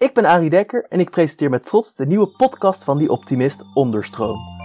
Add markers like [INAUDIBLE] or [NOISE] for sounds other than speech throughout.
Ik ben Arie Dekker en ik presenteer met trots de nieuwe podcast van Die Optimist Onderstroom.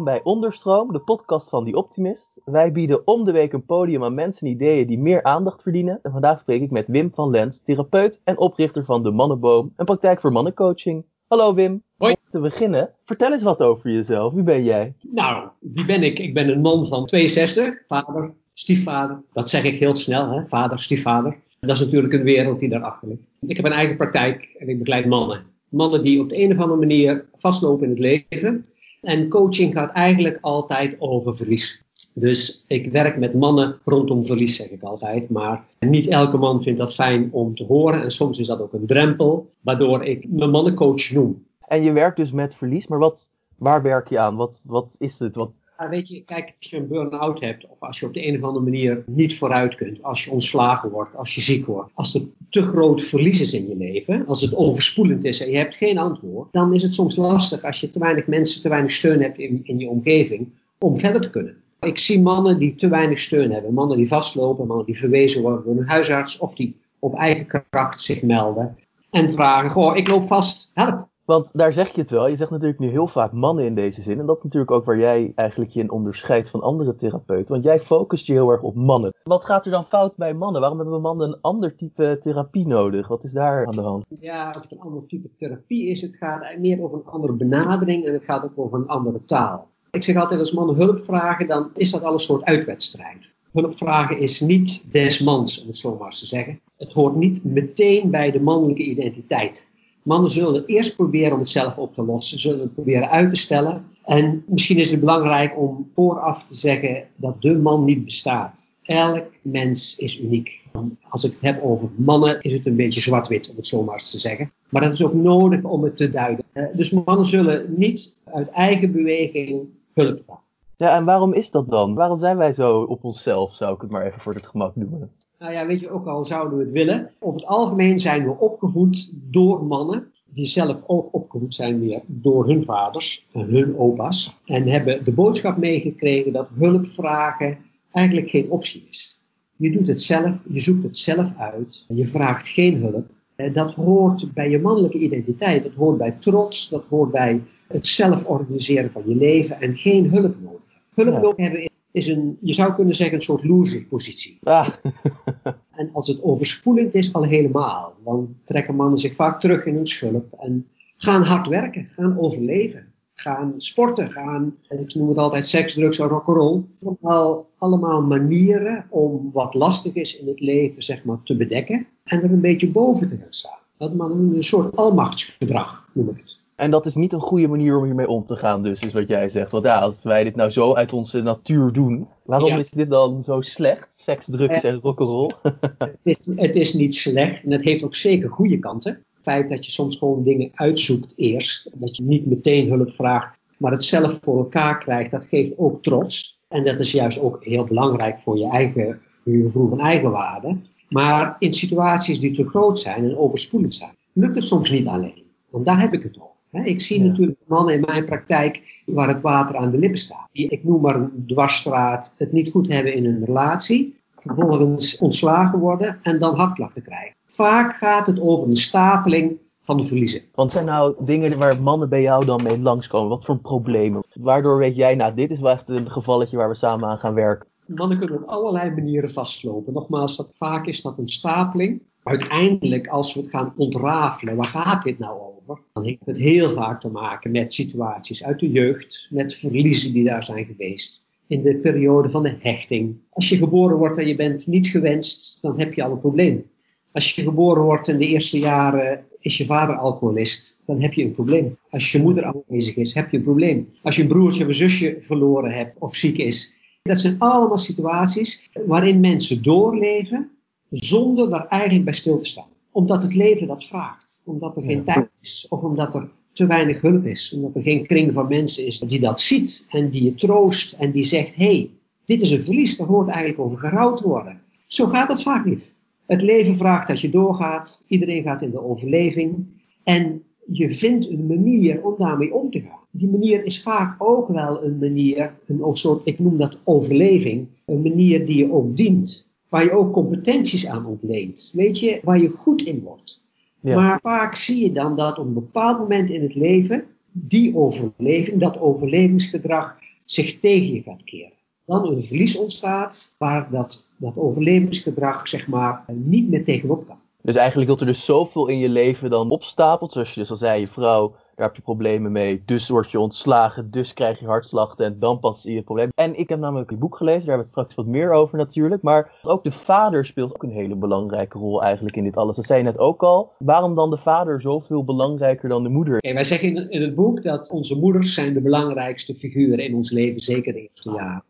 Welkom bij Onderstroom, de podcast van Die Optimist. Wij bieden om de week een podium aan mensen en ideeën die meer aandacht verdienen. En vandaag spreek ik met Wim van Lens, therapeut en oprichter van De Mannenboom, een praktijk voor mannencoaching. Hallo Wim. Hoi. Om te beginnen, vertel eens wat over jezelf. Wie ben jij? Nou, wie ben ik? Ik ben een man van 62, vader, stiefvader. Dat zeg ik heel snel, hè? vader, stiefvader. Dat is natuurlijk een wereld die daarachter ligt. Ik heb een eigen praktijk en ik begeleid mannen. Mannen die op de een of andere manier vastlopen in het leven. En coaching gaat eigenlijk altijd over verlies. Dus ik werk met mannen rondom verlies, zeg ik altijd. Maar niet elke man vindt dat fijn om te horen. En soms is dat ook een drempel, waardoor ik me mannencoach noem. En je werkt dus met verlies, maar wat, waar werk je aan? Wat, wat is het? Wat... Ja, weet je, kijk, als je een burn-out hebt, of als je op de een of andere manier niet vooruit kunt, als je ontslagen wordt, als je ziek wordt, als er te groot verlies is in je leven, als het overspoelend is en je hebt geen antwoord, dan is het soms lastig als je te weinig mensen, te weinig steun hebt in, in je omgeving om verder te kunnen. Ik zie mannen die te weinig steun hebben, mannen die vastlopen, mannen die verwezen worden door een huisarts of die op eigen kracht zich melden en vragen, goh, ik loop vast, help. Want daar zeg je het wel. Je zegt natuurlijk nu heel vaak mannen in deze zin. En dat is natuurlijk ook waar jij eigenlijk je in onderscheidt van andere therapeuten. Want jij focust je heel erg op mannen. Wat gaat er dan fout bij mannen? Waarom hebben mannen een ander type therapie nodig? Wat is daar aan de hand? Ja, of het een ander type therapie is, het gaat meer over een andere benadering en het gaat ook over een andere taal. Ik zeg altijd, als mannen hulp vragen, dan is dat al een soort uitwedstrijd. Hulp vragen is niet des mans, om het zo maar eens te zeggen. Het hoort niet meteen bij de mannelijke identiteit. Mannen zullen eerst proberen om het zelf op te lossen, zullen het proberen uit te stellen. En misschien is het belangrijk om vooraf te zeggen dat de man niet bestaat. Elk mens is uniek. Als ik het heb over mannen, is het een beetje zwart-wit, om het zo maar eens te zeggen. Maar dat is ook nodig om het te duiden. Dus mannen zullen niet uit eigen beweging hulp vragen. Ja, en waarom is dat dan? Waarom zijn wij zo op onszelf, zou ik het maar even voor het gemak noemen? Nou ja, weet je, ook al zouden we het willen. Over het algemeen zijn we opgevoed door mannen. Die zelf ook opgevoed zijn weer door hun vaders en hun opa's. En hebben de boodschap meegekregen dat hulp vragen eigenlijk geen optie is. Je doet het zelf, je zoekt het zelf uit. Je vraagt geen hulp. Dat hoort bij je mannelijke identiteit. Dat hoort bij trots. Dat hoort bij het zelf organiseren van je leven en geen hulp nodig. Hulp nodig hebben is een, je zou kunnen zeggen, een soort loser-positie. Ah, [LAUGHS] En als het overspoelend is, al helemaal. Dan trekken mannen zich vaak terug in hun schulp en gaan hard werken, gaan overleven. Gaan sporten, gaan, ik noem het altijd seks, drugs en rock'n'roll. Allemaal, allemaal manieren om wat lastig is in het leven, zeg maar, te bedekken. En er een beetje boven te gaan staan. Dat maar een soort almachtsgedrag, noem ik het. En dat is niet een goede manier om hiermee om te gaan, dus, is wat jij zegt. Want ja, als wij dit nou zo uit onze natuur doen, waarom Ja. is dit dan zo slecht? Seks, drugs en rock'n'roll? [LAUGHS] Het is, het is niet slecht en het heeft ook zeker goede kanten. Het feit dat je soms gewoon dingen uitzoekt eerst, dat je niet meteen hulp vraagt, maar het zelf voor elkaar krijgt, dat geeft ook trots. En dat is juist ook heel belangrijk voor je eigen voor je gevoel van eigenwaarde. Maar in situaties die te groot zijn en overspoelend zijn, lukt het soms niet alleen. En daar heb ik het over. Ik zie Ja. natuurlijk mannen in mijn praktijk waar het water aan de lippen staat. Die, ik noem maar een dwarsstraat, het niet goed hebben in een relatie vervolgens ontslagen worden en dan hartklachten krijgen. Vaak gaat het over een stapeling van de verliezen. Want zijn nou dingen waar mannen bij jou dan mee langskomen? Wat voor problemen? Waardoor weet jij, nou, dit is wel echt een gevalletje waar we samen aan gaan werken. Mannen kunnen op allerlei manieren vastlopen. Nogmaals, dat, vaak is dat een stapeling. Uiteindelijk, als we het gaan ontrafelen, waar gaat dit nou over? Dan heeft het heel vaak te maken met situaties uit de jeugd, met verliezen die daar zijn geweest. In de periode van de hechting. Als je geboren wordt en je bent niet gewenst, dan heb je al een probleem. Als je geboren wordt in de eerste jaren is je vader alcoholist, dan heb je een probleem. Als je moeder aanwezig is, heb je een probleem. Als je een broertje of een zusje verloren hebt of ziek is. Dat zijn allemaal situaties waarin mensen doorleven zonder daar eigenlijk bij stil te staan. Omdat het leven dat vraagt. Omdat er geen Ja. tijd is. Of omdat er te weinig hulp is. Omdat er geen kring van mensen is die dat ziet en die je troost en die zegt: hé, hey, dit is een verlies, daar hoort eigenlijk over gerouwd worden. Zo gaat het vaak niet. Het leven vraagt dat je doorgaat. Iedereen gaat in de overleving. En je vindt een manier om daarmee om te gaan. Die manier is vaak ook wel een manier, een soort, ik noem dat overleving, een manier die je ook dient. Waar je ook competenties aan ontleent. Weet je, waar je goed in wordt. Maar vaak zie je dan dat op een bepaald moment in het leven die overleving, dat overlevingsgedrag zich tegen je gaat keren. Dan een verlies ontstaat waar dat, dat overlevingsgedrag zeg maar niet meer tegenop kan. Dus eigenlijk dat er dus zoveel in je leven dan opstapelt, zoals je dus al zei, je vrouw daar heb je problemen mee. Dus word je ontslagen, dus krijg je hartslachten en dan pas zie je het probleem. En ik heb namelijk je boek gelezen, daar hebben we het straks wat meer over natuurlijk. Maar ook de vader speelt ook een hele belangrijke rol eigenlijk in dit alles. Dat zei je net ook al. Waarom dan de vader zoveel belangrijker dan de moeder? Okay, wij zeggen in, in, het boek dat onze moeders zijn de belangrijkste figuren in ons leven, zeker de eerste jaren.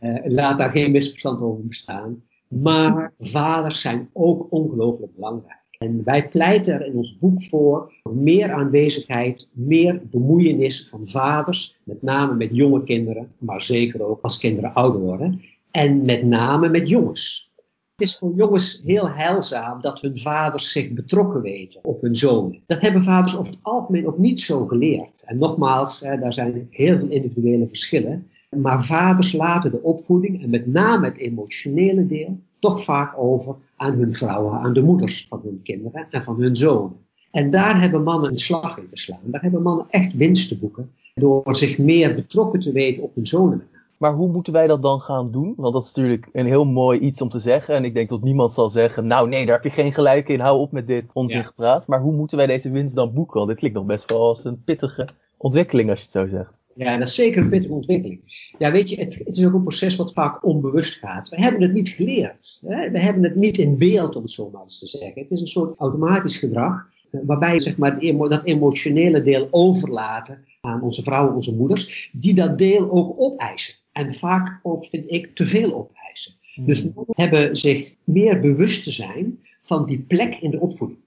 uh, [LAUGHS] laat daar geen misverstand over bestaan. Maar vaders zijn ook ongelooflijk belangrijk. En wij pleiten er in ons boek voor meer aanwezigheid, meer bemoeienis van vaders, met name met jonge kinderen, maar zeker ook als kinderen ouder worden. En met name met jongens. Het is voor jongens heel heilzaam dat hun vaders zich betrokken weten op hun zonen. Dat hebben vaders over het algemeen ook niet zo geleerd. En nogmaals, daar zijn heel veel individuele verschillen. Maar vaders laten de opvoeding en met name het emotionele deel toch vaak over aan hun vrouwen, aan de moeders van hun kinderen en van hun zonen. En daar hebben mannen een slag in te slaan. Daar hebben mannen echt winst te boeken door zich meer betrokken te weten op hun zonen. Maar hoe moeten wij dat dan gaan doen? Want dat is natuurlijk een heel mooi iets om te zeggen. En ik denk dat niemand zal zeggen, nou nee, daar heb je geen gelijk in, hou op met dit onzin gepraat. Maar hoe moeten wij deze winst dan boeken? Want dit klinkt nog best wel als een pittige ontwikkeling als je het zo zegt. Ja, dat is zeker een pittige ontwikkeling. Ja, weet je, het, het, is ook een proces wat vaak onbewust gaat. We hebben het niet geleerd. Hè? We hebben het niet in beeld, om het zo maar eens te zeggen. Het is een soort automatisch gedrag, waarbij zeg maar, dat emotionele deel overlaten aan onze vrouwen, onze moeders, die dat deel ook opeisen. En vaak ook, vind ik, te veel opeisen. Hmm. Dus we hebben zich meer bewust te zijn van die plek in de opvoeding.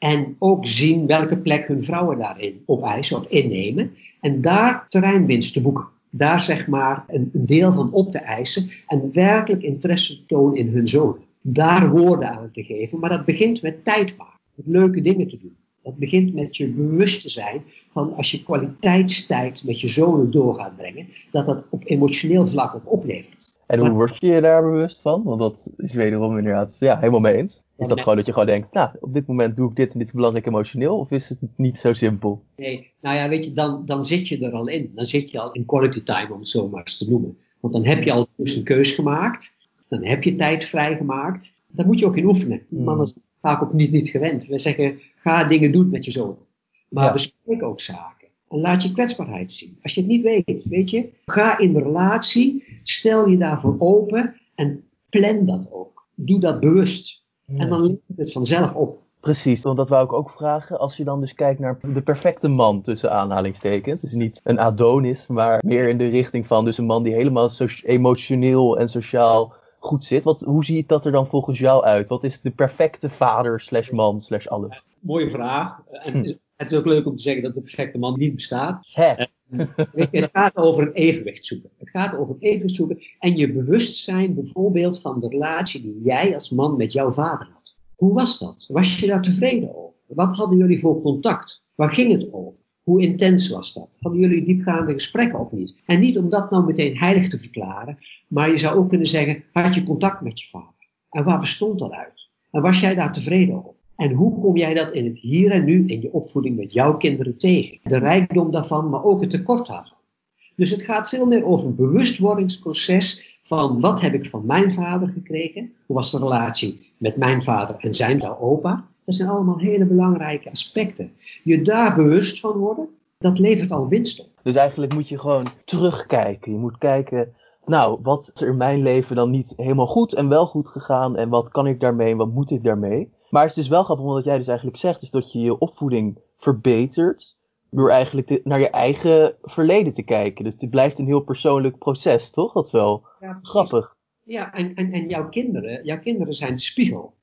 En ook zien welke plek hun vrouwen daarin opeisen of innemen. En daar terreinwinst te boeken. Daar zeg maar een, deel van op te eisen en werkelijk interesse tonen in hun zonen. Daar woorden aan te geven, maar dat begint met tijd maken. Met leuke dingen te doen. Dat begint met je bewust te zijn van als je kwaliteitstijd met je zonen door gaat brengen, dat dat op emotioneel vlak ook oplevert. En hoe word je je daar bewust van? Want dat is wederom inderdaad ja, helemaal mee eens. Is dat gewoon dat je gewoon denkt, nou, op dit moment doe ik dit en dit is belangrijk emotioneel? Of is het niet zo simpel? Nee, nou ja, weet je, dan, dan zit je er al in. Dan zit je al in quality time, om het zo maar eens te noemen. Want dan heb je al dus een keus gemaakt. Dan heb je tijd vrijgemaakt. Daar moet je ook in oefenen. Hmm. Mannen zijn vaak ook niet, niet gewend. We zeggen, ga dingen doen met je zoon. Maar ja. bespreek ook zaken. En laat je kwetsbaarheid zien. Als je het niet weet, weet je, ga in de relatie, stel je daarvoor open en plan dat ook. Doe dat bewust. En dan levert het vanzelf op. Precies, want dat wou ik ook vragen. Als je dan dus kijkt naar de perfecte man tussen aanhalingstekens. Dus niet een Adonis, maar meer in de richting van dus een man die helemaal emotioneel en sociaal goed zit. Wat, hoe ziet dat er dan volgens jou uit? Wat is de perfecte vader slash man slash alles? Mooie vraag. En het is ook leuk om te zeggen dat de perfecte man niet bestaat. Eh, het gaat over een evenwicht zoeken. Het gaat over een evenwicht zoeken en je bewustzijn bijvoorbeeld van de relatie die jij als man met jouw vader had. Hoe was dat? Was je daar tevreden over? Wat hadden jullie voor contact? Waar ging het over? Hoe intens was dat? Hadden jullie diepgaande gesprekken of niet? En niet om dat nou meteen heilig te verklaren, maar je zou ook kunnen zeggen, had je contact met je vader? En waar bestond dat uit? En was jij daar tevreden over? En hoe kom jij dat in het hier en nu, in je opvoeding met jouw kinderen tegen? De rijkdom daarvan, maar ook het tekort daarvan. Dus het gaat veel meer over een bewustwordingsproces van wat heb ik van mijn vader gekregen? Hoe was de relatie met mijn vader en zijn opa? Dat zijn allemaal hele belangrijke aspecten. Je daar bewust van worden, dat levert al winst op. Dus eigenlijk moet je gewoon terugkijken. Je moet kijken, nou, wat is er in mijn leven dan niet helemaal goed en wel goed gegaan? En wat kan ik daarmee en wat moet ik daarmee? Maar het is dus wel grappig, omdat jij dus eigenlijk zegt, is dat je je opvoeding verbetert. Door eigenlijk naar je eigen verleden te kijken. Dus het blijft een heel persoonlijk proces, toch? Dat is wel ja, grappig. Ja, en, en, en jouw kinderen, jouw kinderen zijn de spiegel.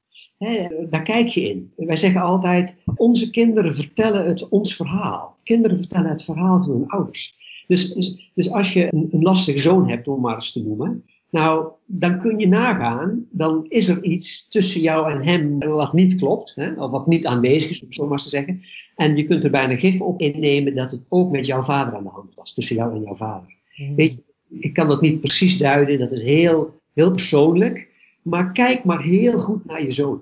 daar kijk je in. Wij zeggen altijd, onze kinderen vertellen het ons verhaal. Kinderen vertellen het verhaal van hun ouders. Dus, dus, dus als je een, een lastige zoon hebt, om maar eens te noemen, Nou, dan kun je nagaan, dan is er iets tussen jou en hem wat niet klopt, hè, of wat niet aanwezig is, om zo maar te zeggen. En je kunt er bijna gif op innemen dat het ook met jouw vader aan de hand was, tussen jou en jouw vader. Hmm. Weet je, ik kan dat niet precies duiden, dat is heel, heel persoonlijk. Maar kijk maar heel goed naar je zoon,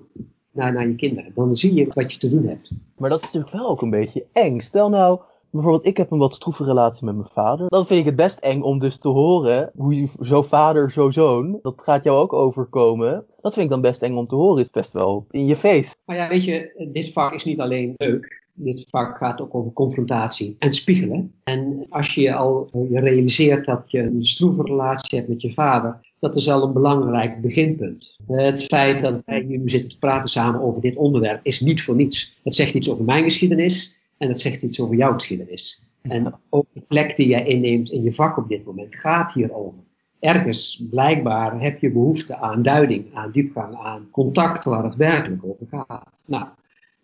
naar, naar je kinderen. Dan zie je wat je te doen hebt. Maar dat is natuurlijk wel ook een beetje eng. Stel nou, bijvoorbeeld, ik heb een wat stroeve relatie met mijn vader. Dan vind ik het best eng om dus te horen hoe zo vader, zo zoon, dat gaat jou ook overkomen. Dat vind ik dan best eng om te horen. Is best wel in je face. Maar ja, weet je, dit vak is niet alleen leuk. Dit vak gaat ook over confrontatie en spiegelen. En als je al je realiseert dat je een stroeve relatie hebt met je vader, dat is al een belangrijk beginpunt. Het feit dat wij nu zitten te praten samen over dit onderwerp is niet voor niets. Het zegt iets over mijn geschiedenis en het zegt iets over jouw geschiedenis. En ook de plek die jij inneemt in je vak op dit moment gaat hierover. Ergens, blijkbaar, heb je behoefte aan duiding, aan diepgang, aan contact waar het werkelijk over gaat. Nou,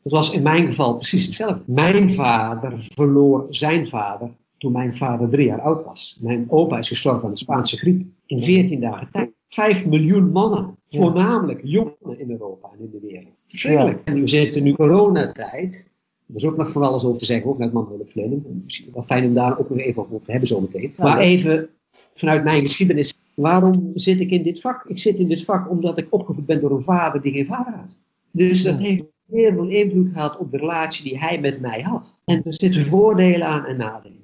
dat was in mijn geval precies hetzelfde. Mijn vader verloor zijn vader toen mijn vader drie jaar oud was. Mijn opa is gestorven aan de Spaanse griep in 14 dagen tijd. Vijf miljoen mannen, voornamelijk jongeren in Europa en in de wereld. Verschrikkelijk. En we zitten nu coronatijd. Er is ook nog van alles over te zeggen, over het mannelijk vlinnen. Misschien wel fijn om daar ook nog even over te hebben zometeen. Maar even vanuit mijn geschiedenis. Waarom zit ik in dit vak? Ik zit in dit vak omdat ik opgevoed ben door een vader die geen vader had. Dus dat heeft heel veel invloed gehad op de relatie die hij met mij had. En er zitten voordelen aan en nadelen.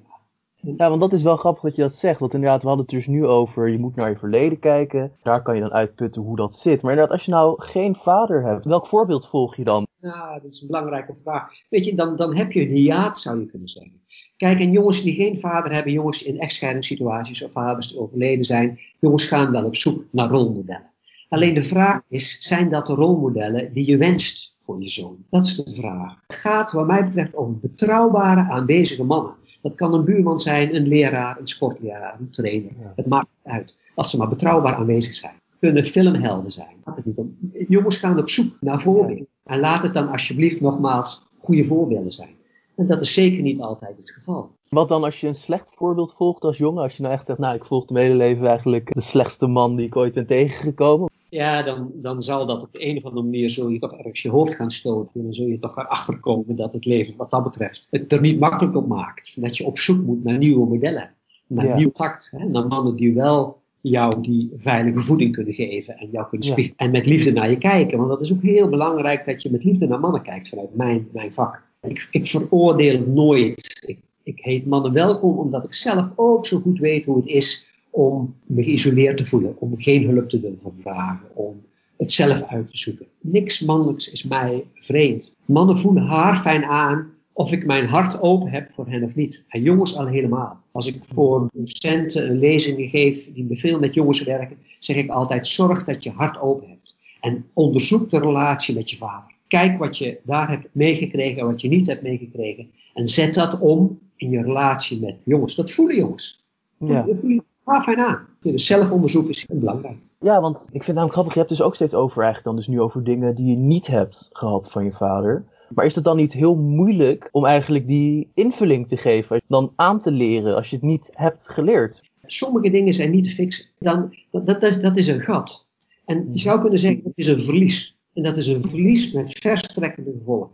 Ja, want dat is wel grappig dat je dat zegt. Want inderdaad, we hadden het dus nu over, je moet naar je verleden kijken. Daar kan je dan uitputten hoe dat zit. Maar inderdaad, als je nou geen vader hebt, welk voorbeeld volg je dan? Nou, dat is een belangrijke vraag. Weet je, dan, dan heb je een hiaat, zou je kunnen zeggen. Kijk, en jongens die geen vader hebben, jongens in echtscheidingssituaties of vaders die overleden zijn, jongens gaan wel op zoek naar rolmodellen. Alleen de vraag is, zijn dat de rolmodellen die je wenst voor je zoon? Dat is de vraag. Het gaat wat mij betreft over betrouwbare, aanwezige mannen. Dat kan een buurman zijn, een leraar, een sportleraar, een trainer. Het maakt niet uit. Als ze maar betrouwbaar aanwezig zijn. Kunnen filmhelden zijn. Dat is niet om. Jongens gaan op zoek naar voorbeelden. En laat het dan alsjeblieft nogmaals goede voorbeelden zijn. En dat is zeker niet altijd het geval. Wat dan als je een slecht voorbeeld volgt als jongen? Als je nou echt zegt, nou ik volg mijn hele leven eigenlijk de slechtste man die ik ooit ben tegengekomen. Ja, dan, dan zal dat op de een of andere manier zul je toch ergens je hoofd gaan stoten. En dan zul je toch erachter komen dat het leven wat dat betreft het er niet makkelijk op maakt. Dat je op zoek moet naar nieuwe modellen. Naar ja. nieuw tact. Hè? Naar mannen die wel jou die veilige voeding kunnen geven en jou kunnen spiegelen. En met liefde naar je kijken. Want dat is ook heel belangrijk dat je met liefde naar mannen kijkt vanuit mijn, mijn vak. Ik, ik veroordeel nooit. Ik, ik heet mannen welkom omdat ik zelf ook zo goed weet hoe het is om me geïsoleerd te voelen. Om geen hulp te willen vragen. Om het zelf uit te zoeken. Niks mannelijks is mij vreemd. Mannen voelen haar fijn aan of ik mijn hart open heb voor hen of niet. En jongens al helemaal. Als ik voor docenten een lezing geef die veel met jongens werken, zeg ik altijd: zorg dat je hart open hebt. En onderzoek de relatie met je vader. Kijk wat je daar hebt meegekregen en wat je niet hebt meegekregen. En zet dat om in je relatie met jongens. Dat voelen jongens. Ja. Dat voelen ah, fijn aan. Dus zelfonderzoek is belangrijk. Ja, want ik vind het namelijk grappig. Je hebt dus ook steeds over eigenlijk dan dus nu over dingen die je niet hebt gehad van je vader. Maar is het dan niet heel moeilijk om eigenlijk die invulling te geven, dan aan te leren als je het niet hebt geleerd? Sommige dingen zijn niet te fixen. Dan, dat, dat, is, dat is een gat. En je zou kunnen zeggen, dat is een verlies. En dat is een verlies met verstrekkende gevolgen.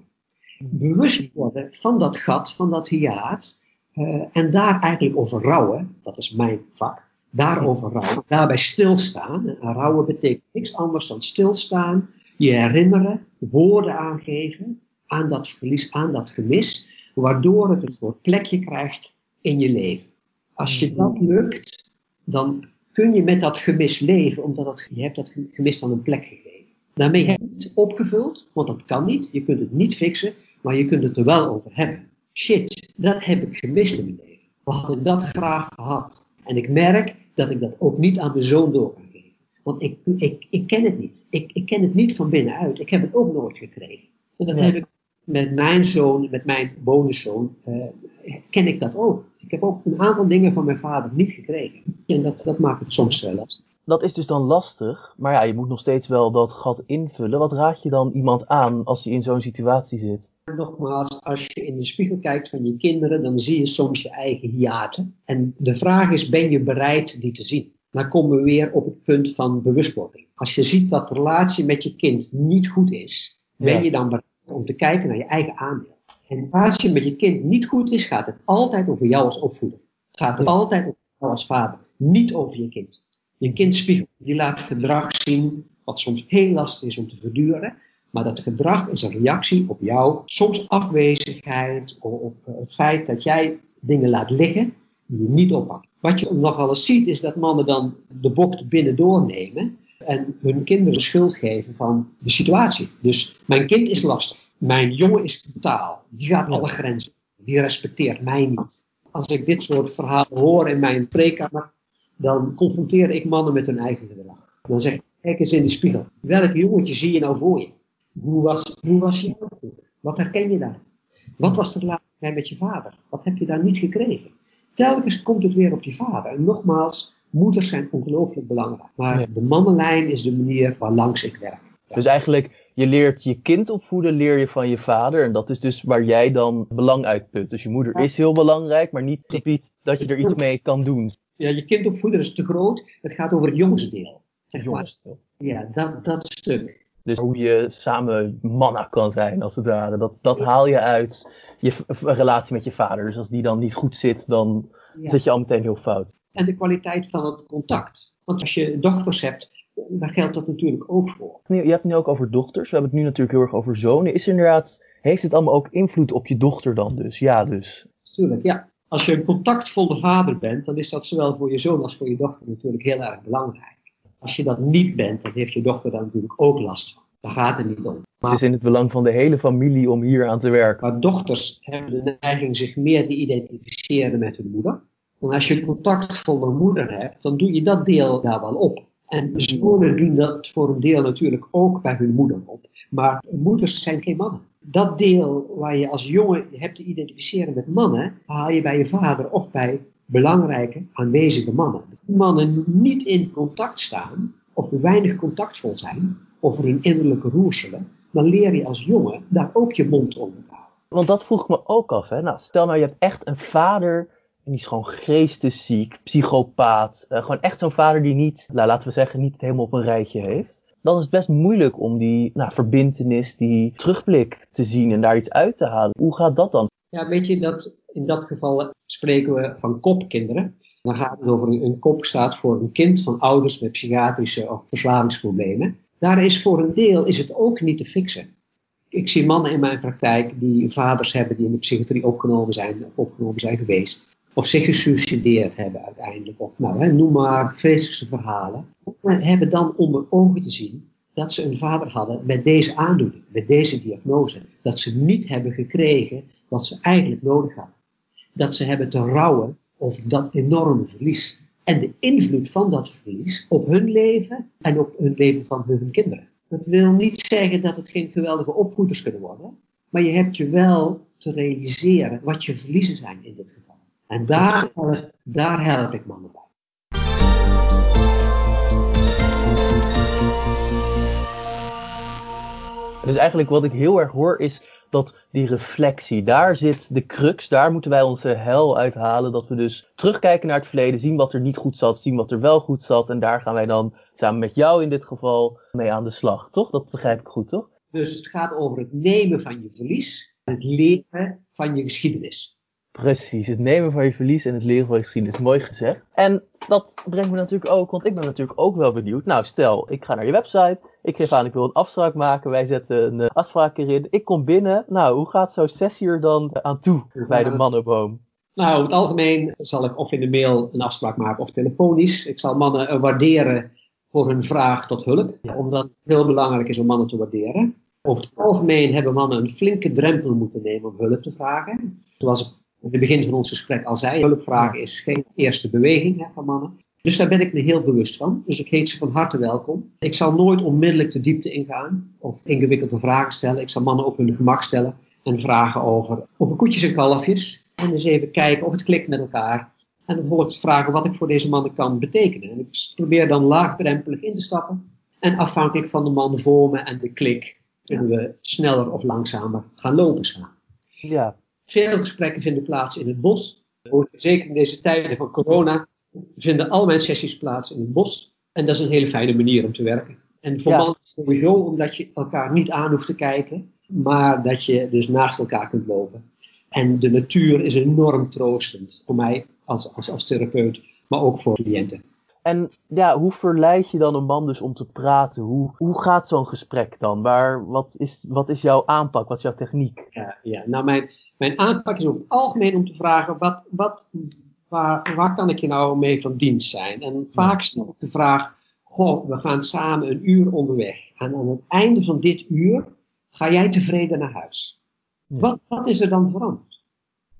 Bewust worden van dat gat, van dat hiaat, uh, en daar eigenlijk over rouwen, dat is mijn vak, daarover rouwen, daarbij stilstaan. En rouwen betekent niks anders dan stilstaan, je herinneren, woorden aangeven, aan dat verlies, aan dat gemis, waardoor het een soort plekje krijgt in je leven. Als je dat lukt, dan kun je met dat gemis leven, omdat het, je hebt dat gemis dan een plek gegeven. Daarmee heb je het opgevuld, want dat kan niet. Je kunt het niet fixen, maar je kunt het er wel over hebben. Shit, dat heb ik gemist in mijn leven. Wat had ik dat graag gehad? En ik merk dat ik dat ook niet aan mijn zoon door kan geven. Want ik, ik, ik ken het niet. Ik, ik ken het niet van binnenuit. Ik heb het ook nooit gekregen. En dat heb ik met mijn zoon, met mijn bonuszoon, uh, ken ik dat ook. Ik heb ook een aantal dingen van mijn vader niet gekregen. En dat, dat maakt het soms wel lastig. Dat is dus dan lastig, maar ja, je moet nog steeds wel dat gat invullen. Wat raad je dan iemand aan als hij in zo'n situatie zit? Nogmaals, als je in de spiegel kijkt van je kinderen, dan zie je soms je eigen hiaten. En de vraag is, ben je bereid die te zien? dan komen we weer op het punt van bewustwording. Als je ziet dat de relatie met je kind niet goed is, ben je dan bereid om te kijken naar je eigen aandeel. En als je met je kind niet goed is, gaat het altijd over jou als opvoeder. Het gaat altijd over jou als vader, niet over je kind. Je kind spiegelt, die laat gedrag zien wat soms heel lastig is om te verduren. Maar dat gedrag is een reactie op jou, soms afwezigheid, op het feit dat jij dingen laat liggen die je niet oppakt. Wat je nogal eens ziet is dat mannen dan de bocht binnen doornemen en hun kinderen schuld geven van de situatie. Dus mijn kind is lastig. Mijn jongen is totaal. Die gaat alle grenzen. Die respecteert mij niet. Als ik dit soort verhalen hoor in mijn preekkamer, dan confronteer ik mannen met hun eigen gedrag. Dan zeg ik, kijk eens in de spiegel. Welk jongetje zie je nou voor je? Hoe was, hoe was je Wat herken je daar? Wat was de relatie met je vader? Wat heb je daar niet gekregen? Telkens komt het weer op die vader. En nogmaals, moeders zijn ongelooflijk belangrijk. Maar de mannenlijn is de manier waar langs ik werk. Dus eigenlijk, je leert je kind opvoeden, leer je van je vader. En dat is dus waar jij dan belang uit put. Dus je moeder is heel belangrijk, maar niet het gebied dat je er iets mee kan doen. Ja, je kind opvoeden is te groot. Het gaat over het jongensdeel. Zeg jongensdeel. Ja, dat, dat stuk. Dus hoe je samen manna kan zijn, als het ware. Dat, dat haal je uit je relatie met je vader. Dus als die dan niet goed zit, dan zit je al meteen heel fout. En de kwaliteit van het contact. Want als je dochters hebt, daar geldt dat natuurlijk ook voor. Je hebt het nu ook over dochters. We hebben het nu natuurlijk heel erg over zonen. Is inderdaad, heeft het allemaal ook invloed op je dochter dan dus? Ja, dus. Tuurlijk, ja. Als je een contactvolle vader bent, dan is dat zowel voor je zoon als voor je dochter natuurlijk heel erg belangrijk. Als je dat niet bent, dan heeft je dochter daar natuurlijk ook last van. Daar gaat het niet om. Maar, het is in het belang van de hele familie om hier aan te werken. Maar dochters hebben de neiging zich meer te identificeren met hun moeder. En als je een contactvolle moeder hebt, dan doe je dat deel daar wel op. En zonen doen dat voor een deel natuurlijk ook bij hun moeder op. Maar moeders zijn geen mannen. Dat deel waar je als jongen hebt te identificeren met mannen, haal je bij je vader of bij belangrijke aanwezige mannen. Mannen niet in contact staan, of weinig contactvol zijn, of in innerlijke roerselen, dan leer je als jongen daar ook je mond over te houden. Want dat vroeg ik me ook af. Hè? Nou, stel nou, je hebt echt een vader en die is gewoon geestesziek, psychopaat. Uh, gewoon echt zo'n vader die niet, nou, laten we zeggen, niet helemaal op een rijtje heeft. Dan is het best moeilijk om die nou, verbindenis, die terugblik te zien en daar iets uit te halen. Hoe gaat dat dan? Ja, weet je, dat, in dat geval spreken we van kopkinderen. Dan gaat het over een, een kop staat voor een kind van ouders met psychiatrische of verslavingsproblemen. Daar is voor een deel is het ook niet te fixen. Ik zie mannen in mijn praktijk die vaders hebben die in de psychiatrie opgenomen zijn of opgenomen zijn geweest. Of zich gesuicideerd hebben uiteindelijk. Of nou, hè, noem maar vreselijkste verhalen. Maar hebben dan onder ogen te zien dat ze een vader hadden met deze aandoening, met deze diagnose. Dat ze niet hebben gekregen wat ze eigenlijk nodig hadden. Dat ze hebben te rouwen over dat enorme verlies. En de invloed van dat verlies op hun leven en op hun leven van hun kinderen. Dat wil niet zeggen dat het geen geweldige opvoeders kunnen worden. Maar je hebt je wel te realiseren wat je verliezen zijn in dit geval. En daar, daar help ik mannen bij. Dus eigenlijk wat ik heel erg hoor is dat die reflectie, daar zit de crux, daar moeten wij onze hel uithalen. Dat we dus terugkijken naar het verleden, zien wat er niet goed zat, zien wat er wel goed zat. En daar gaan wij dan samen met jou in dit geval mee aan de slag, toch? Dat begrijp ik goed, toch? Dus het gaat over het nemen van je verlies, het leren van je geschiedenis. Precies, het nemen van je verlies en het leren van je geschiedenis. Mooi gezegd. En dat brengt me natuurlijk ook, want ik ben natuurlijk ook wel benieuwd. Nou, stel, ik ga naar je website. Ik geef aan, ik wil een afspraak maken. Wij zetten een uh, afspraak erin. Ik kom binnen. Nou, hoe gaat zo'n sessie er dan aan toe bij de mannenboom? Nou, over het algemeen zal ik of in de mail een afspraak maken of telefonisch. Ik zal mannen uh, waarderen voor hun vraag tot hulp. Omdat het heel belangrijk is om mannen te waarderen. Over het algemeen hebben mannen een flinke drempel moeten nemen om hulp te vragen. Zoals ik in het begin van ons gesprek al zei, hulpvragen is geen eerste beweging hè, van mannen. Dus daar ben ik me heel bewust van. Dus ik heet ze van harte welkom. Ik zal nooit onmiddellijk de diepte ingaan of ingewikkelde vragen stellen. Ik zal mannen op hun gemak stellen en vragen over, over koetjes en kalfjes. En eens even kijken of het klikt met elkaar. En vervolgens vragen wat ik voor deze mannen kan betekenen. En ik probeer dan laagdrempelig in te stappen. En afhankelijk van de man voor me en de klik kunnen we sneller of langzamer gaan lopen. Ja, veel gesprekken vinden plaats in het bos. Zeker in deze tijden van corona vinden al mijn sessies plaats in het bos. En dat is een hele fijne manier om te werken. En voor Ja. sowieso omdat je elkaar niet aan hoeft te kijken, maar dat je dus naast elkaar kunt lopen. En de natuur is enorm troostend voor mij als, als, als therapeut, maar ook voor cliënten. En ja, hoe verleid je dan een man dus om te praten? Hoe, hoe gaat zo'n gesprek dan? Waar, wat, is, wat is jouw aanpak? Wat is jouw techniek? Ja, ja. Nou, mijn, mijn aanpak is over het algemeen om te vragen: wat, wat, waar, waar kan ik je nou mee van dienst zijn? En vaak stel ik de vraag: Goh, we gaan samen een uur onderweg. En aan het einde van dit uur ga jij tevreden naar huis. Ja. Wat, wat is er dan veranderd?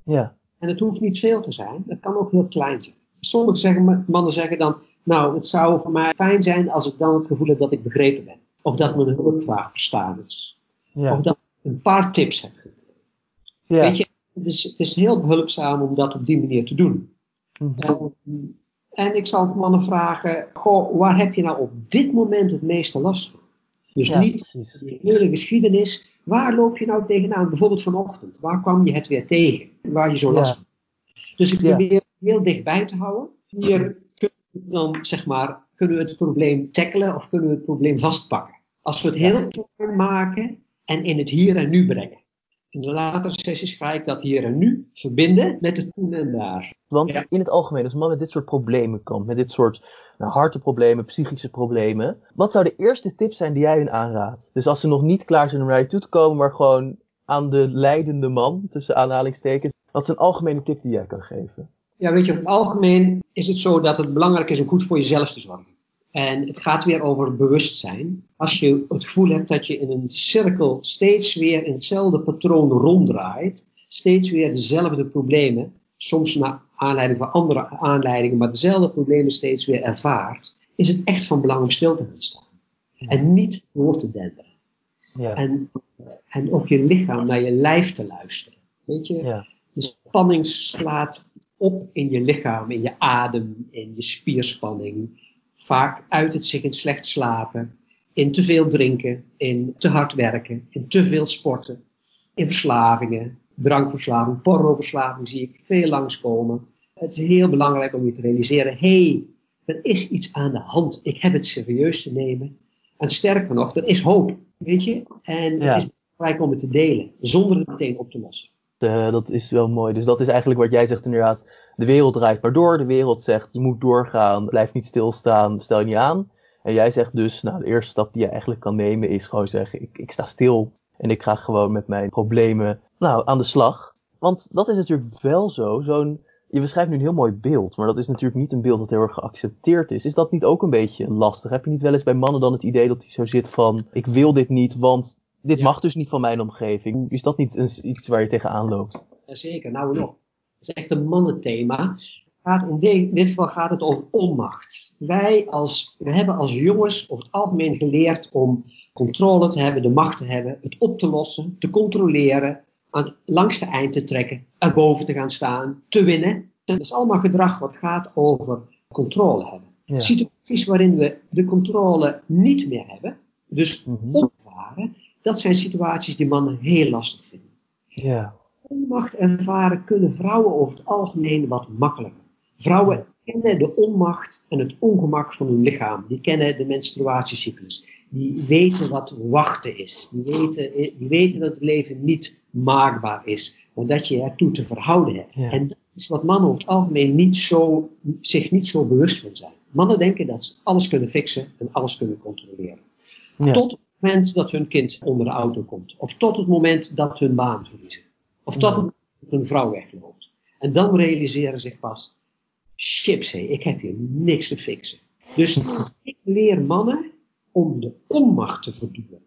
Ja, En het hoeft niet veel te zijn, het kan ook heel klein zijn. Sommige zeggen, mannen zeggen dan: Nou, het zou voor mij fijn zijn als ik dan het gevoel heb dat ik begrepen ben. Of dat mijn hulpvraag verstaan is. ja, Of dat ik een paar tips heb ja. Weet je, het is, het is heel behulpzaam om dat op die manier te doen. Mhm. En, en ik zal mannen vragen, goh, waar heb je nou op dit moment het meeste last van? Dus Ja, niet precies. de hele geschiedenis, waar loop je nou tegenaan? Bijvoorbeeld vanochtend, waar kwam je het weer tegen? Waar je zo last van? Dus ik probeer heel dichtbij te houden. Hier dan, zeg maar, kunnen we het probleem tackelen of kunnen we het probleem vastpakken. Als we het heel klein maken en in het hier en nu brengen. In de latere sessies ga ik dat hier en nu verbinden met het toen en daar. Want Ja. in het algemeen, als man met dit soort problemen komt, met dit soort nou, harteproblemen, psychische problemen, wat zou de eerste tip zijn die jij hun aanraadt? Dus als ze nog niet klaar zijn om naar je toe te komen, maar gewoon aan de leidende man, tussen aanhalingstekens, wat is een algemene tip die jij kan geven? Ja, weet je, over het algemeen is het zo dat het belangrijk is om goed voor jezelf te zorgen. En het gaat weer over bewustzijn. Als je het gevoel hebt dat je in een cirkel steeds weer in hetzelfde patroon ronddraait, steeds weer dezelfde problemen, soms naar aanleiding van andere aanleidingen, maar dezelfde problemen steeds weer ervaart, is het echt van belang om stil te gaan staan. En niet door te denderen. Ja, En, en ook je lichaam naar je lijf te luisteren. Weet je? ja, De spanning slaat op in je lichaam, in je adem, in je spierspanning. Vaak uit het zich in slecht slapen, in te veel drinken, in te hard werken, in te veel sporten, in verslavingen, drankverslaving, pornoverslaving zie ik veel langskomen. Het is heel belangrijk om je te realiseren, hé, hey, er is iets aan de hand. Ik heb het serieus te nemen. En sterker nog, er is hoop, weet je. En Ja. het is belangrijk om het te delen, zonder het meteen op te lossen. Eh, dat is wel mooi. Dus dat is eigenlijk wat jij zegt inderdaad. De wereld draait maar door. De wereld zegt je moet doorgaan. Blijf niet stilstaan. Stel je niet aan. En jij zegt dus, nou de eerste stap die je eigenlijk kan nemen is gewoon zeggen ik, ik sta stil. En ik ga gewoon met mijn problemen nou, aan de slag. Want dat is natuurlijk wel zo. Zo'n, je beschrijft nu een heel mooi beeld. Maar dat is natuurlijk niet een beeld dat heel erg geaccepteerd is. Is dat niet ook een beetje lastig? Heb je niet wel eens bij mannen dan het idee dat hij zo zit van ik wil dit niet, want dit Ja. mag dus niet van mijn omgeving. Is dat niet een- iets waar je tegenaan loopt? Jazeker, nou nog. Het is echt een mannenthema. Gaat in, de- in dit geval gaat het over onmacht. Wij als, we hebben als jongens over het algemeen geleerd om controle te hebben, de macht te hebben, het op te lossen, te controleren, aan het langste eind te trekken, erboven te gaan staan, te winnen. Dat is allemaal gedrag wat gaat over controle hebben. Ja. Situaties waarin we de controle niet meer hebben, dus onvaren, dat zijn situaties die mannen heel lastig vinden Ja. onmacht ervaren kunnen vrouwen over het algemeen wat makkelijker. Vrouwen kennen de onmacht en het ongemak van hun lichaam. Die kennen de menstruatiecyclus. Die weten wat wachten is. Die weten, die weten dat het leven niet maakbaar is, maar dat je ertoe te verhouden hebt. Ja. En dat is wat mannen over het algemeen niet zo, zich niet zo bewust van zijn. Mannen denken dat ze alles kunnen fixen en alles kunnen controleren. Ja. Tot moment dat hun kind onder de auto komt. Of tot het moment dat hun baan verliezen. Of tot het moment dat hun vrouw wegloopt. En dan realiseren zich pas, chips hé, ik heb hier niks te fixen. Dus ik leer mannen om de onmacht te verduwen.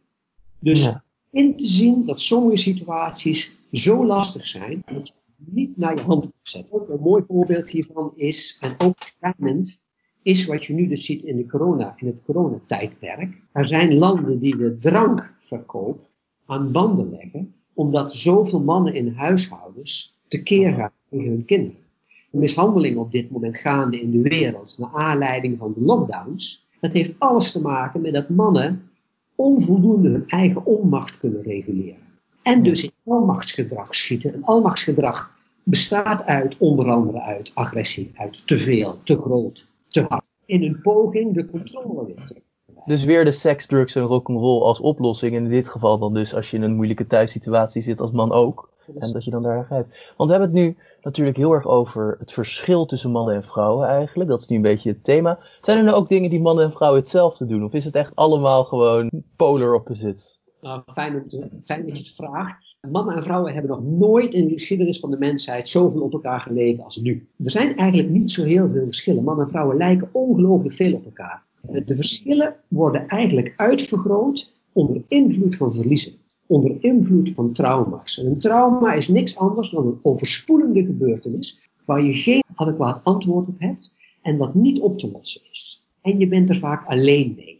Dus Ja. in te zien dat sommige situaties zo lastig zijn, dat je niet naar je hand moet zetten. Ook een mooi voorbeeld hiervan is, en ook schrijnend, is wat je nu dus ziet in, de corona, in het coronatijdperk. Er zijn landen die de drankverkoop aan banden leggen, omdat zoveel mannen in huishoudens tekeer gaan tegen hun kinderen. De mishandeling op dit moment gaande in de wereld, naar aanleiding van de lockdowns, dat heeft alles te maken met dat mannen onvoldoende hun eigen onmacht kunnen reguleren. En dus in almachtsgedrag schieten. En almachtsgedrag bestaat uit onder andere uit agressie, uit te veel, te groot, te hard. In een poging de controle weer te dus weer de seks, drugs en rock'n'roll als oplossing. En in dit geval dan dus als je in een moeilijke thuissituatie zit als man ook. En dat je dan daar grijpt. Want we hebben het nu natuurlijk heel erg over het verschil tussen mannen en vrouwen eigenlijk. Dat is nu een beetje het thema. Zijn er nou ook dingen die mannen en vrouwen hetzelfde doen? Of is het echt allemaal gewoon polar opposites? Nou, fijn, fijn dat je het vraagt. Mannen en vrouwen hebben nog nooit in de geschiedenis van de mensheid zoveel op elkaar geleken als nu. Er zijn eigenlijk niet zo heel veel verschillen. Mannen en vrouwen lijken ongelooflijk veel op elkaar. De verschillen worden eigenlijk uitvergroot onder invloed van verliezen, onder invloed van trauma's. En een trauma is niks anders dan een overspoelende gebeurtenis waar je geen adequaat antwoord op hebt en dat niet op te lossen is. En je bent er vaak alleen mee.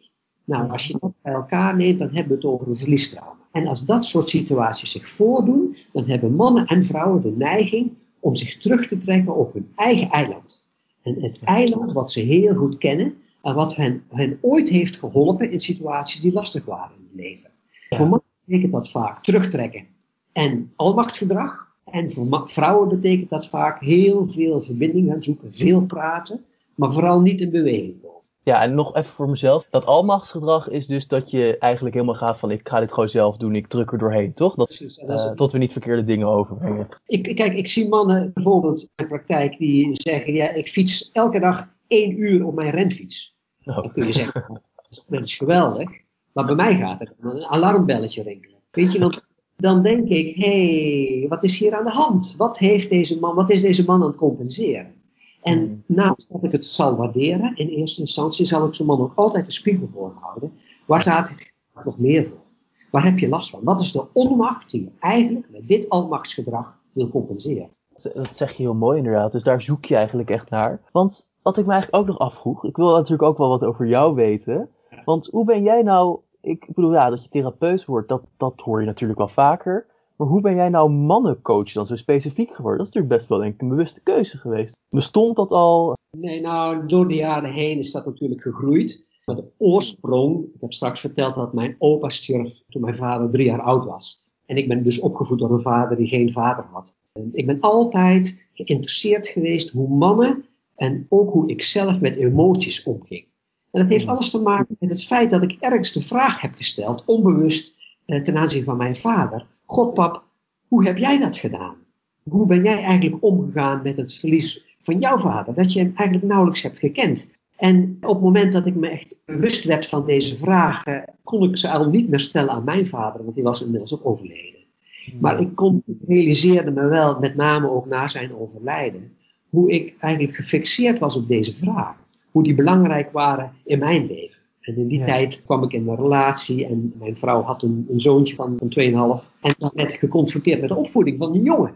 Nou, als je dat bij elkaar neemt, dan hebben we het over een verliestrauma. En als dat soort situaties zich voordoen, dan hebben mannen en vrouwen de neiging om zich terug te trekken op hun eigen eiland. En het eiland wat ze heel goed kennen, en wat hen, hen ooit heeft geholpen in situaties die lastig waren in het leven. Voor mannen betekent dat vaak terugtrekken en almachtsgedrag. En voor vrouwen betekent dat vaak heel veel verbinding gaan zoeken, veel praten, maar vooral niet in beweging komen. Ja, en nog even voor mezelf. Dat almachtsgedrag is dus dat je eigenlijk helemaal gaat van ik ga dit gewoon zelf doen, ik druk er doorheen, toch? Dat, uh, tot we niet verkeerde dingen overbrengen. Ik, kijk, ik zie mannen bijvoorbeeld in de praktijk die zeggen, ja, ik fiets elke dag één uur op mijn renfiets. Nou. Dan kun je zeggen, [LAUGHS] dat is geweldig. Maar bij mij gaat het een alarmbelletje rinkelen. Weet je, want dan denk ik, hé, hey, wat is hier aan de hand? Wat, heeft deze man, wat is deze man aan het compenseren? En hmm. naast dat ik het zal waarderen, in eerste instantie zal ik zo'n man ook altijd de spiegel voorhouden. Waar staat het nog meer voor? Waar heb je last van? Wat is de onmacht die je eigenlijk met dit almachtsgedrag wil compenseren? Dat zeg je heel mooi inderdaad. Dus daar zoek je eigenlijk echt naar. Want wat ik me eigenlijk ook nog afvroeg, ik wil natuurlijk ook wel wat over jou weten. Want hoe ben jij nou, ik bedoel ja, dat je therapeut wordt, dat, dat hoor je natuurlijk wel vaker. Maar hoe ben jij nou mannencoach dan zo specifiek geworden? Dat is natuurlijk best wel denk ik een bewuste keuze geweest. Bestond dat al? Nee, nou door de jaren heen is dat natuurlijk gegroeid. Maar de oorsprong, ik heb straks verteld dat mijn opa stierf toen mijn vader drie jaar oud was. En ik ben dus opgevoed door een vader die geen vader had. En ik ben altijd geïnteresseerd geweest hoe mannen en ook hoe ik zelf met emoties omging. En dat heeft hmm. alles te maken met het feit dat ik ergens de vraag heb gesteld, onbewust eh, ten aanzien van mijn vader. God pap, hoe heb jij dat gedaan? Hoe ben jij eigenlijk omgegaan met het verlies van jouw vader? Dat je hem eigenlijk nauwelijks hebt gekend. En op het moment dat ik me echt bewust werd van deze vragen, kon ik ze al niet meer stellen aan mijn vader, want die was inmiddels ook overleden. Hmm. Maar ik kon, realiseerde me wel, met name ook na zijn overlijden, hoe ik eigenlijk gefixeerd was op deze vraag. Hoe die belangrijk waren in mijn leven. En in die tijd kwam ik in een relatie en mijn vrouw had een, een zoontje van, van 2,5. En dan werd ik geconfronteerd met de opvoeding van een jongen.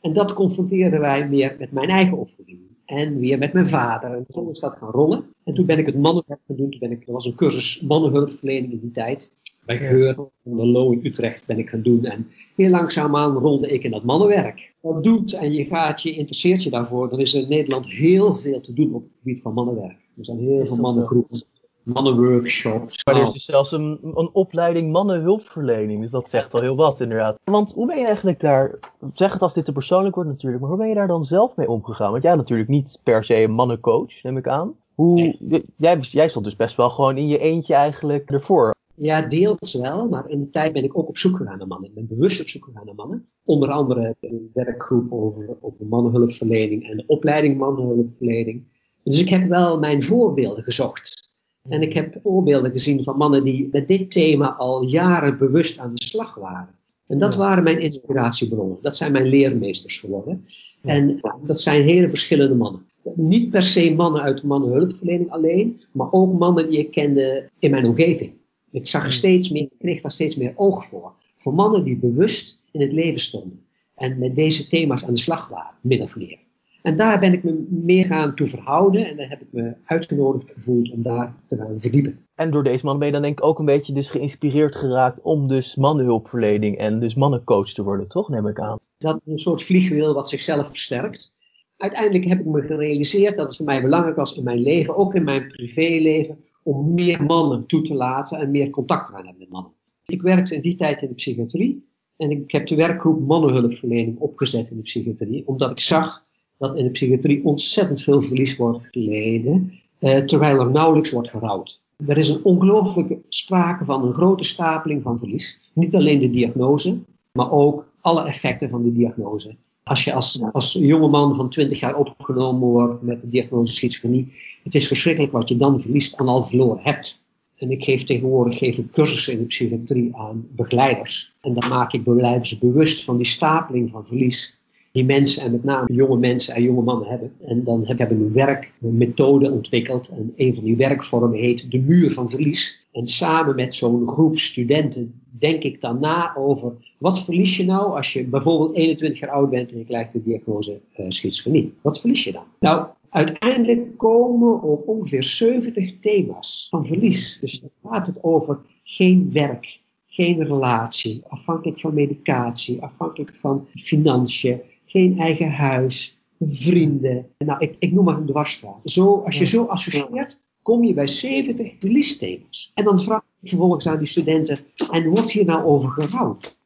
En dat confronteerden wij meer met mijn eigen opvoeding. En weer met mijn vader. En zo is dat gaan rollen. En toen ben ik het mannenwerk gaan doen. Toen ben ik, er was een cursus mannenhulpverlening in die tijd bij Geur van de Lo in Utrecht ben ik gaan doen. En heel langzaamaan rolde ik in dat mannenwerk. Dat doet en je gaat je, interesseert je daarvoor, dan is er in Nederland heel veel te doen op het gebied van mannenwerk. Er zijn heel veel mannengroepen, mannenworkshops. Maar er is dus zelfs een, een opleiding mannenhulpverlening, dus dat zegt al heel wat inderdaad. Want hoe ben je eigenlijk daar, zeg het als dit te persoonlijk wordt natuurlijk, maar hoe ben je daar dan zelf mee omgegaan? Want jij natuurlijk niet per se een mannencoach, neem ik aan. Hoe, jij, jij stond dus best wel gewoon in je eentje eigenlijk ervoor. Ja, deels wel, maar in de tijd ben ik ook op zoek gegaan naar mannen. Ik ben bewust op zoek gegaan naar mannen. Onder andere een werkgroep over, over mannenhulpverlening en de opleiding mannenhulpverlening. Dus ik heb wel mijn voorbeelden gezocht. En ik heb voorbeelden gezien van mannen die met dit thema al jaren bewust aan de slag waren. En dat waren mijn inspiratiebronnen. Dat zijn mijn leermeesters geworden. En dat zijn hele verschillende mannen. Niet per se mannen uit de mannenhulpverlening alleen, maar ook mannen die ik kende in mijn omgeving. Ik zag er steeds meer, kreeg daar steeds meer oog voor. Voor mannen die bewust in het leven stonden. En met deze thema's aan de slag waren, min of meer. En daar ben ik me meer gaan toe verhouden. En daar heb ik me uitgenodigd gevoeld om daar te gaan verdiepen. En door deze man ben je dan denk ik ook een beetje dus geïnspireerd geraakt om dus mannenhulpverlening en dus mannencoach te worden, toch? Neem ik aan. Dat is een soort vliegwiel wat zichzelf versterkt. Uiteindelijk heb ik me gerealiseerd dat het voor mij belangrijk was in mijn leven, ook in mijn privéleven, om meer mannen toe te laten en meer contact te gaan hebben met mannen. Ik werkte in die tijd in de psychiatrie En ik heb de werkgroep mannenhulpverlening opgezet in de psychiatrie, omdat ik zag dat in de psychiatrie ontzettend veel verlies wordt geleden, eh, terwijl er nauwelijks wordt gerouwd. Er is een ongelooflijke sprake van een grote stapeling van verlies. Niet alleen de diagnose, maar ook alle effecten van de diagnose. Als je als, als jonge man van 20 jaar opgenomen wordt met de diagnose schizofrenie, het is verschrikkelijk wat je dan verliest en al verloren hebt. En ik geef tegenwoordig geef ik cursussen in de psychiatrie aan begeleiders. En dan maak ik begeleiders bewust van die stapeling van verlies die mensen en met name jonge mensen en jonge mannen hebben. En dan hebben we een methode ontwikkeld. En een van die werkvormen heet de muur van verlies. En samen met zo'n groep studenten denk ik dan na over wat verlies je nou als je bijvoorbeeld 21 jaar oud bent en je krijgt de diagnose uh, schizofrenie. Wat verlies je dan? Nou, uiteindelijk komen op ongeveer 70 thema's van verlies. Dus dan gaat het over geen werk, geen relatie, afhankelijk van medicatie, afhankelijk van financiën, geen eigen huis, vrienden. Nou, ik, ik noem maar een dwarsstraat. Zo, als je zo associeert, kom je bij 70 verliesthema's. En dan vraag ik vervolgens aan die studenten, en wordt hier nou over gerouwd?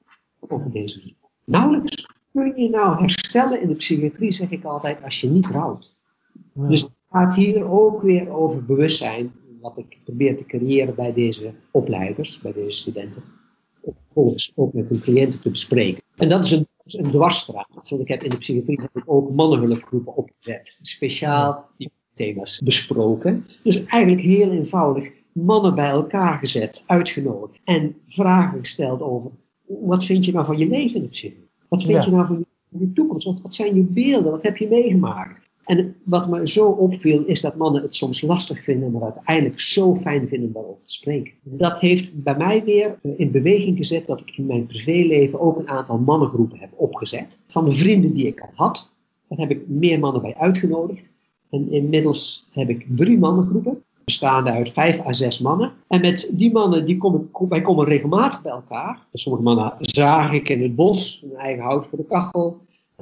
Over deze Nauwelijks kun je nou herstellen in de psychiatrie, zeg ik altijd, als je niet rouwt. Dus het gaat hier ook weer over bewustzijn, wat ik probeer te creëren bij deze opleiders, bij deze studenten. Vervolgens ook met hun cliënten te bespreken. En dat is een een dwarsstraat. Want ik heb in de psychiatrie heb ik ook mannenhulpgroepen opgezet. Speciaal die thema's besproken. Dus eigenlijk heel eenvoudig mannen bij elkaar gezet, uitgenodigd. En vragen gesteld over, wat vind je nou van je leven in de psychiatrie? Wat vind je nou van je toekomst? Wat, wat zijn je beelden? Wat heb je meegemaakt? En wat me zo opviel is dat mannen het soms lastig vinden, maar uiteindelijk zo fijn vinden daarover te spreken. Dat heeft bij mij weer eh, in beweging gezet dat ik in mijn privéleven ook een aantal mannengroepen heb opgezet. Van de vrienden die ik al had, daar heb ik meer mannen bij uitgenodigd. En inmiddels heb ik drie mannengroepen, bestaande uit vijf à zes mannen. En met die mannen, die komen, wij komen regelmatig bij elkaar. Sommige mannen zaag ik in het bos, een eigen hout voor de kachel.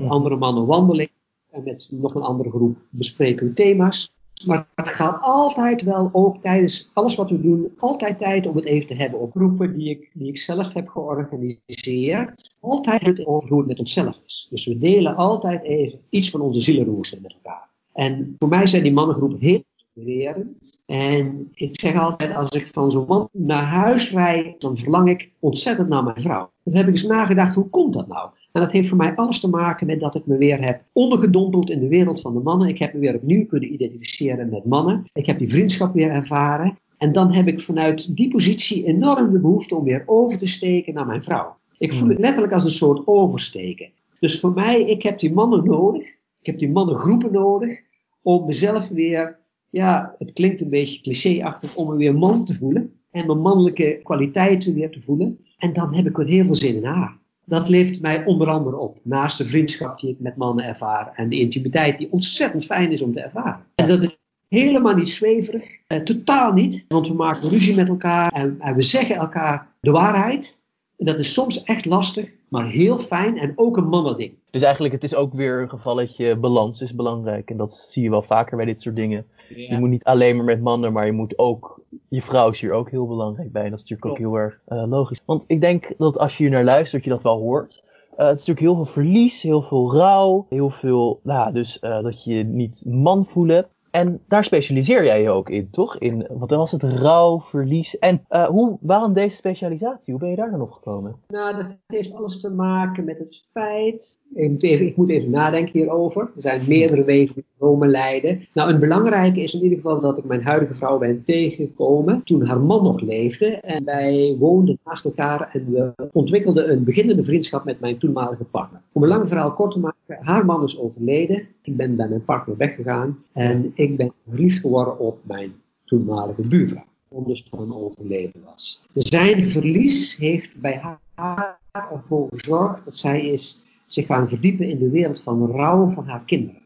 Andere mannen wandelen en met nog een andere groep bespreken we thema's. Maar het gaat altijd wel ook tijdens alles wat we doen, altijd tijd om het even te hebben over groepen die ik, die ik zelf heb georganiseerd. Altijd het over hoe het met onszelf is. Dus we delen altijd even iets van onze zielenroersen met elkaar. En voor mij zijn die mannengroepen heel inspirerend. En ik zeg altijd, als ik van zo'n man naar huis rijd, dan verlang ik ontzettend naar mijn vrouw. Dan heb ik eens nagedacht, hoe komt dat nou? En dat heeft voor mij alles te maken met dat ik me weer heb ondergedompeld in de wereld van de mannen. Ik heb me weer opnieuw kunnen identificeren met mannen. Ik heb die vriendschap weer ervaren. En dan heb ik vanuit die positie enorm de behoefte om weer over te steken naar mijn vrouw. Ik voel het hmm. letterlijk als een soort oversteken. Dus voor mij, ik heb die mannen nodig. Ik heb die mannengroepen nodig om mezelf weer, ja, het klinkt een beetje clichéachtig, om me weer man te voelen. En mijn mannelijke kwaliteiten weer te voelen. En dan heb ik weer heel veel zin in haar dat levert mij onder andere op. Naast de vriendschap die ik met mannen ervaar en de intimiteit die ontzettend fijn is om te ervaren. En dat is helemaal niet zweverig, eh, totaal niet, want we maken ruzie met elkaar en, en we zeggen elkaar de waarheid. En dat is soms echt lastig, maar heel fijn en ook een mannending. Dus eigenlijk, het is ook weer een gevalletje balans is belangrijk. En dat zie je wel vaker bij dit soort dingen. Je moet niet alleen maar met mannen, maar je moet ook, je vrouw is hier ook heel belangrijk bij. En dat is natuurlijk ook heel erg uh, logisch. Want ik denk dat als je hier naar luistert, je dat wel hoort. Uh, het is natuurlijk heel veel verlies, heel veel rouw, heel veel, nou, dus uh, dat je je niet man voelen. En daar specialiseer jij je ook in, toch? In, wat was het, rouw, verlies. En uh, hoe, waarom deze specialisatie? Hoe ben je daar dan op gekomen? Nou, dat heeft alles te maken met het feit. Ik moet even, ik moet even nadenken hierover. Er zijn meerdere wegen die komen leiden. Nou, een belangrijke is in ieder geval dat ik mijn huidige vrouw ben tegengekomen toen haar man nog leefde. En wij woonden naast elkaar en we ontwikkelden een beginnende vriendschap met mijn toenmalige partner. Om een lang verhaal kort te maken, haar man is overleden. Ik ben bij mijn partner weggegaan. En ik ben verliefd geworden op mijn toenmalige buurvrouw. Omdat van overleden was. Zijn verlies heeft bij haar ervoor gezorgd dat zij is zich gaan verdiepen in de wereld van rouw van haar kinderen.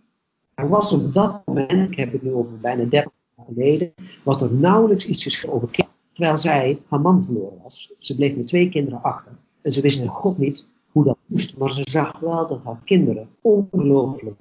Er was op dat moment, ik heb het nu over bijna 30 jaar geleden, was er nauwelijks iets geschreven over kinderen. Terwijl zij haar man verloren was. Ze bleef met twee kinderen achter. En ze wist in God niet hoe dat moest. Maar ze zag wel dat haar kinderen ongelooflijk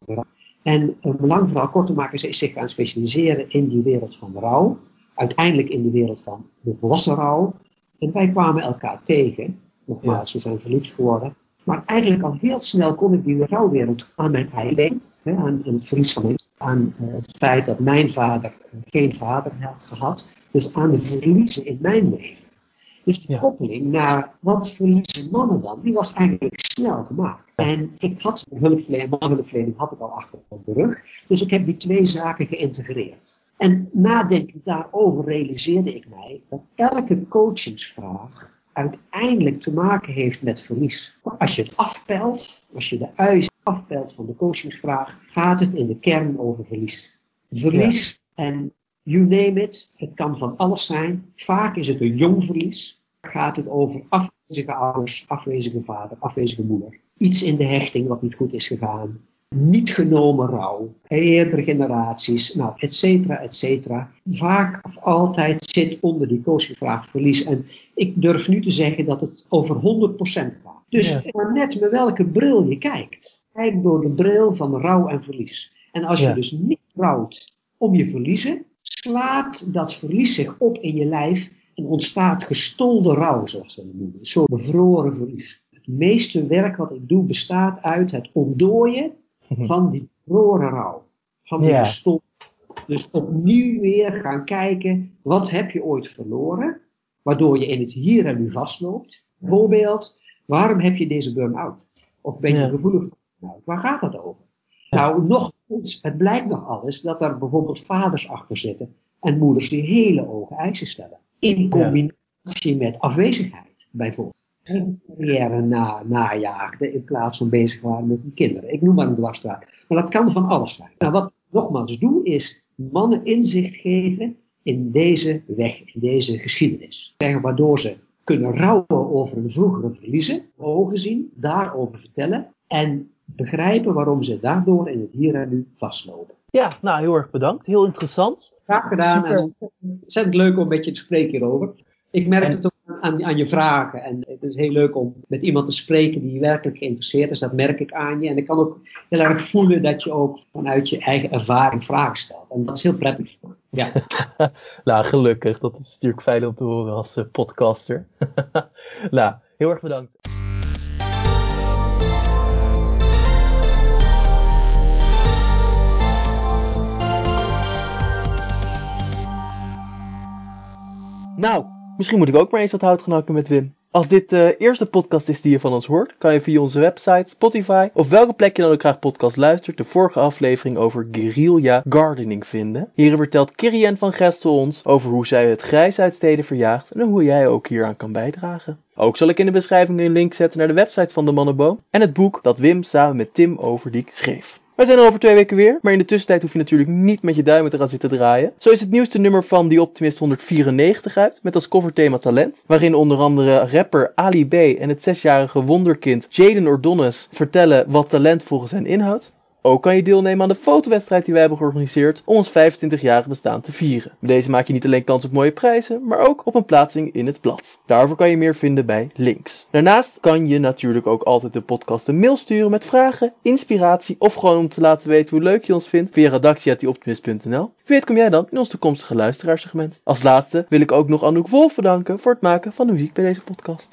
en om een lang verhaal kort te maken, ze is zich gaan specialiseren in die wereld van rouw. Uiteindelijk in de wereld van de volwassen rouw. En wij kwamen elkaar tegen. Nogmaals, we zijn verliefd geworden. Maar eigenlijk al heel snel kon ik die rouwwereld aan mijn eigen, aan, aan het verlies van mijn, aan uh, het feit dat mijn vader geen vader had gehad, dus aan de verliezen in mijn leven. Dus de koppeling naar wat verliezen mannen dan, die was eigenlijk snel gemaakt. En ik had hulpverlening, mannenhulpverlening had ik al achter op de rug. Dus ik heb die twee zaken geïntegreerd. En nadenkend daarover realiseerde ik mij dat elke coachingsvraag uiteindelijk te maken heeft met verlies. Als je het afpelt, als je de ui afpelt van de coachingsvraag, gaat het in de kern over verlies. Verlies en you name it, het kan van alles zijn. Vaak is het een jong verlies. Gaat het over afwezige ouders, afwezige vader, afwezige moeder. Iets in de hechting wat niet goed is gegaan niet genomen rouw, eerdere generaties, nou, et cetera, et cetera. Vaak of altijd zit onder die coachingvraag verlies. En ik durf nu te zeggen dat het over 100% gaat. Dus ja. net met welke bril je kijkt. Kijk door de bril van rouw en verlies. En als je dus niet rouwt om je verliezen, slaat dat verlies zich op in je lijf en ontstaat gestolde rouw, zoals ze dat noemen. Een soort bevroren verlies. Het meeste werk wat ik doe bestaat uit het ontdooien Mhm. van die verloren rouw. Van die ja. Dus opnieuw weer gaan kijken, wat heb je ooit verloren, waardoor je in het hier en nu vastloopt. Bijvoorbeeld, waarom heb je deze burn-out? Of ben je gevoelig voor burn-out? Waar gaat dat over? Nou, nog het blijkt nog alles dat er bijvoorbeeld vaders achter zitten en moeders die hele hoge eisen stellen. In combinatie met afwezigheid, bijvoorbeeld carrière na, najaagden in plaats van bezig waren met hun kinderen. Ik noem maar een dwarsstraat. Maar dat kan van alles zijn. Nou, wat ik nogmaals doe, is mannen inzicht geven in deze weg, in deze geschiedenis. Zeggen waardoor ze kunnen rouwen over hun vroegere verliezen, ogen zien, daarover vertellen en begrijpen waarom ze daardoor in het hier en nu vastlopen. Ja, nou heel erg bedankt. Heel interessant. Graag gedaan Super. en ontzettend leuk om met je te spreken hierover. Ik merk het ook aan, aan, je vragen. En het is heel leuk om met iemand te spreken die werkelijk geïnteresseerd is. Dat merk ik aan je. En ik kan ook heel erg voelen dat je ook vanuit je eigen ervaring vragen stelt. En dat is heel prettig. Ja. [LAUGHS] nou, gelukkig. Dat is natuurlijk fijn om te horen als uh, podcaster. [LAUGHS] nou, heel erg bedankt. Nou, Misschien moet ik ook maar eens wat hout gaan hakken met Wim. Als dit de eerste podcast is die je van ons hoort, kan je via onze website, Spotify of welke plek je dan ook graag podcast luistert, de vorige aflevering over guerrilla gardening vinden. Hierin vertelt Kirian van Gestel ons over hoe zij het grijs uit steden verjaagt en hoe jij ook hieraan kan bijdragen. Ook zal ik in de beschrijving een link zetten naar de website van de Mannenboom en het boek dat Wim samen met Tim Overdiek schreef. Wij zijn er over twee weken weer, maar in de tussentijd hoef je natuurlijk niet met je duimen te gaan zitten draaien. Zo is het nieuwste nummer van The Optimist 194 uit, met als coverthema talent, waarin onder andere rapper Ali B en het zesjarige wonderkind Jaden Ordonis vertellen wat talent volgens hen inhoudt. Ook kan je deelnemen aan de fotowedstrijd die wij hebben georganiseerd om ons 25-jarig bestaan te vieren. Met deze maak je niet alleen kans op mooie prijzen, maar ook op een plaatsing in het blad. Daarvoor kan je meer vinden bij links. Daarnaast kan je natuurlijk ook altijd de podcast een mail sturen met vragen, inspiratie of gewoon om te laten weten hoe leuk je ons vindt via redactie.optimist.nl. Wie weet kom jij dan in ons toekomstige luisteraarsegment. Als laatste wil ik ook nog Anouk Wolf bedanken voor het maken van de muziek bij deze podcast.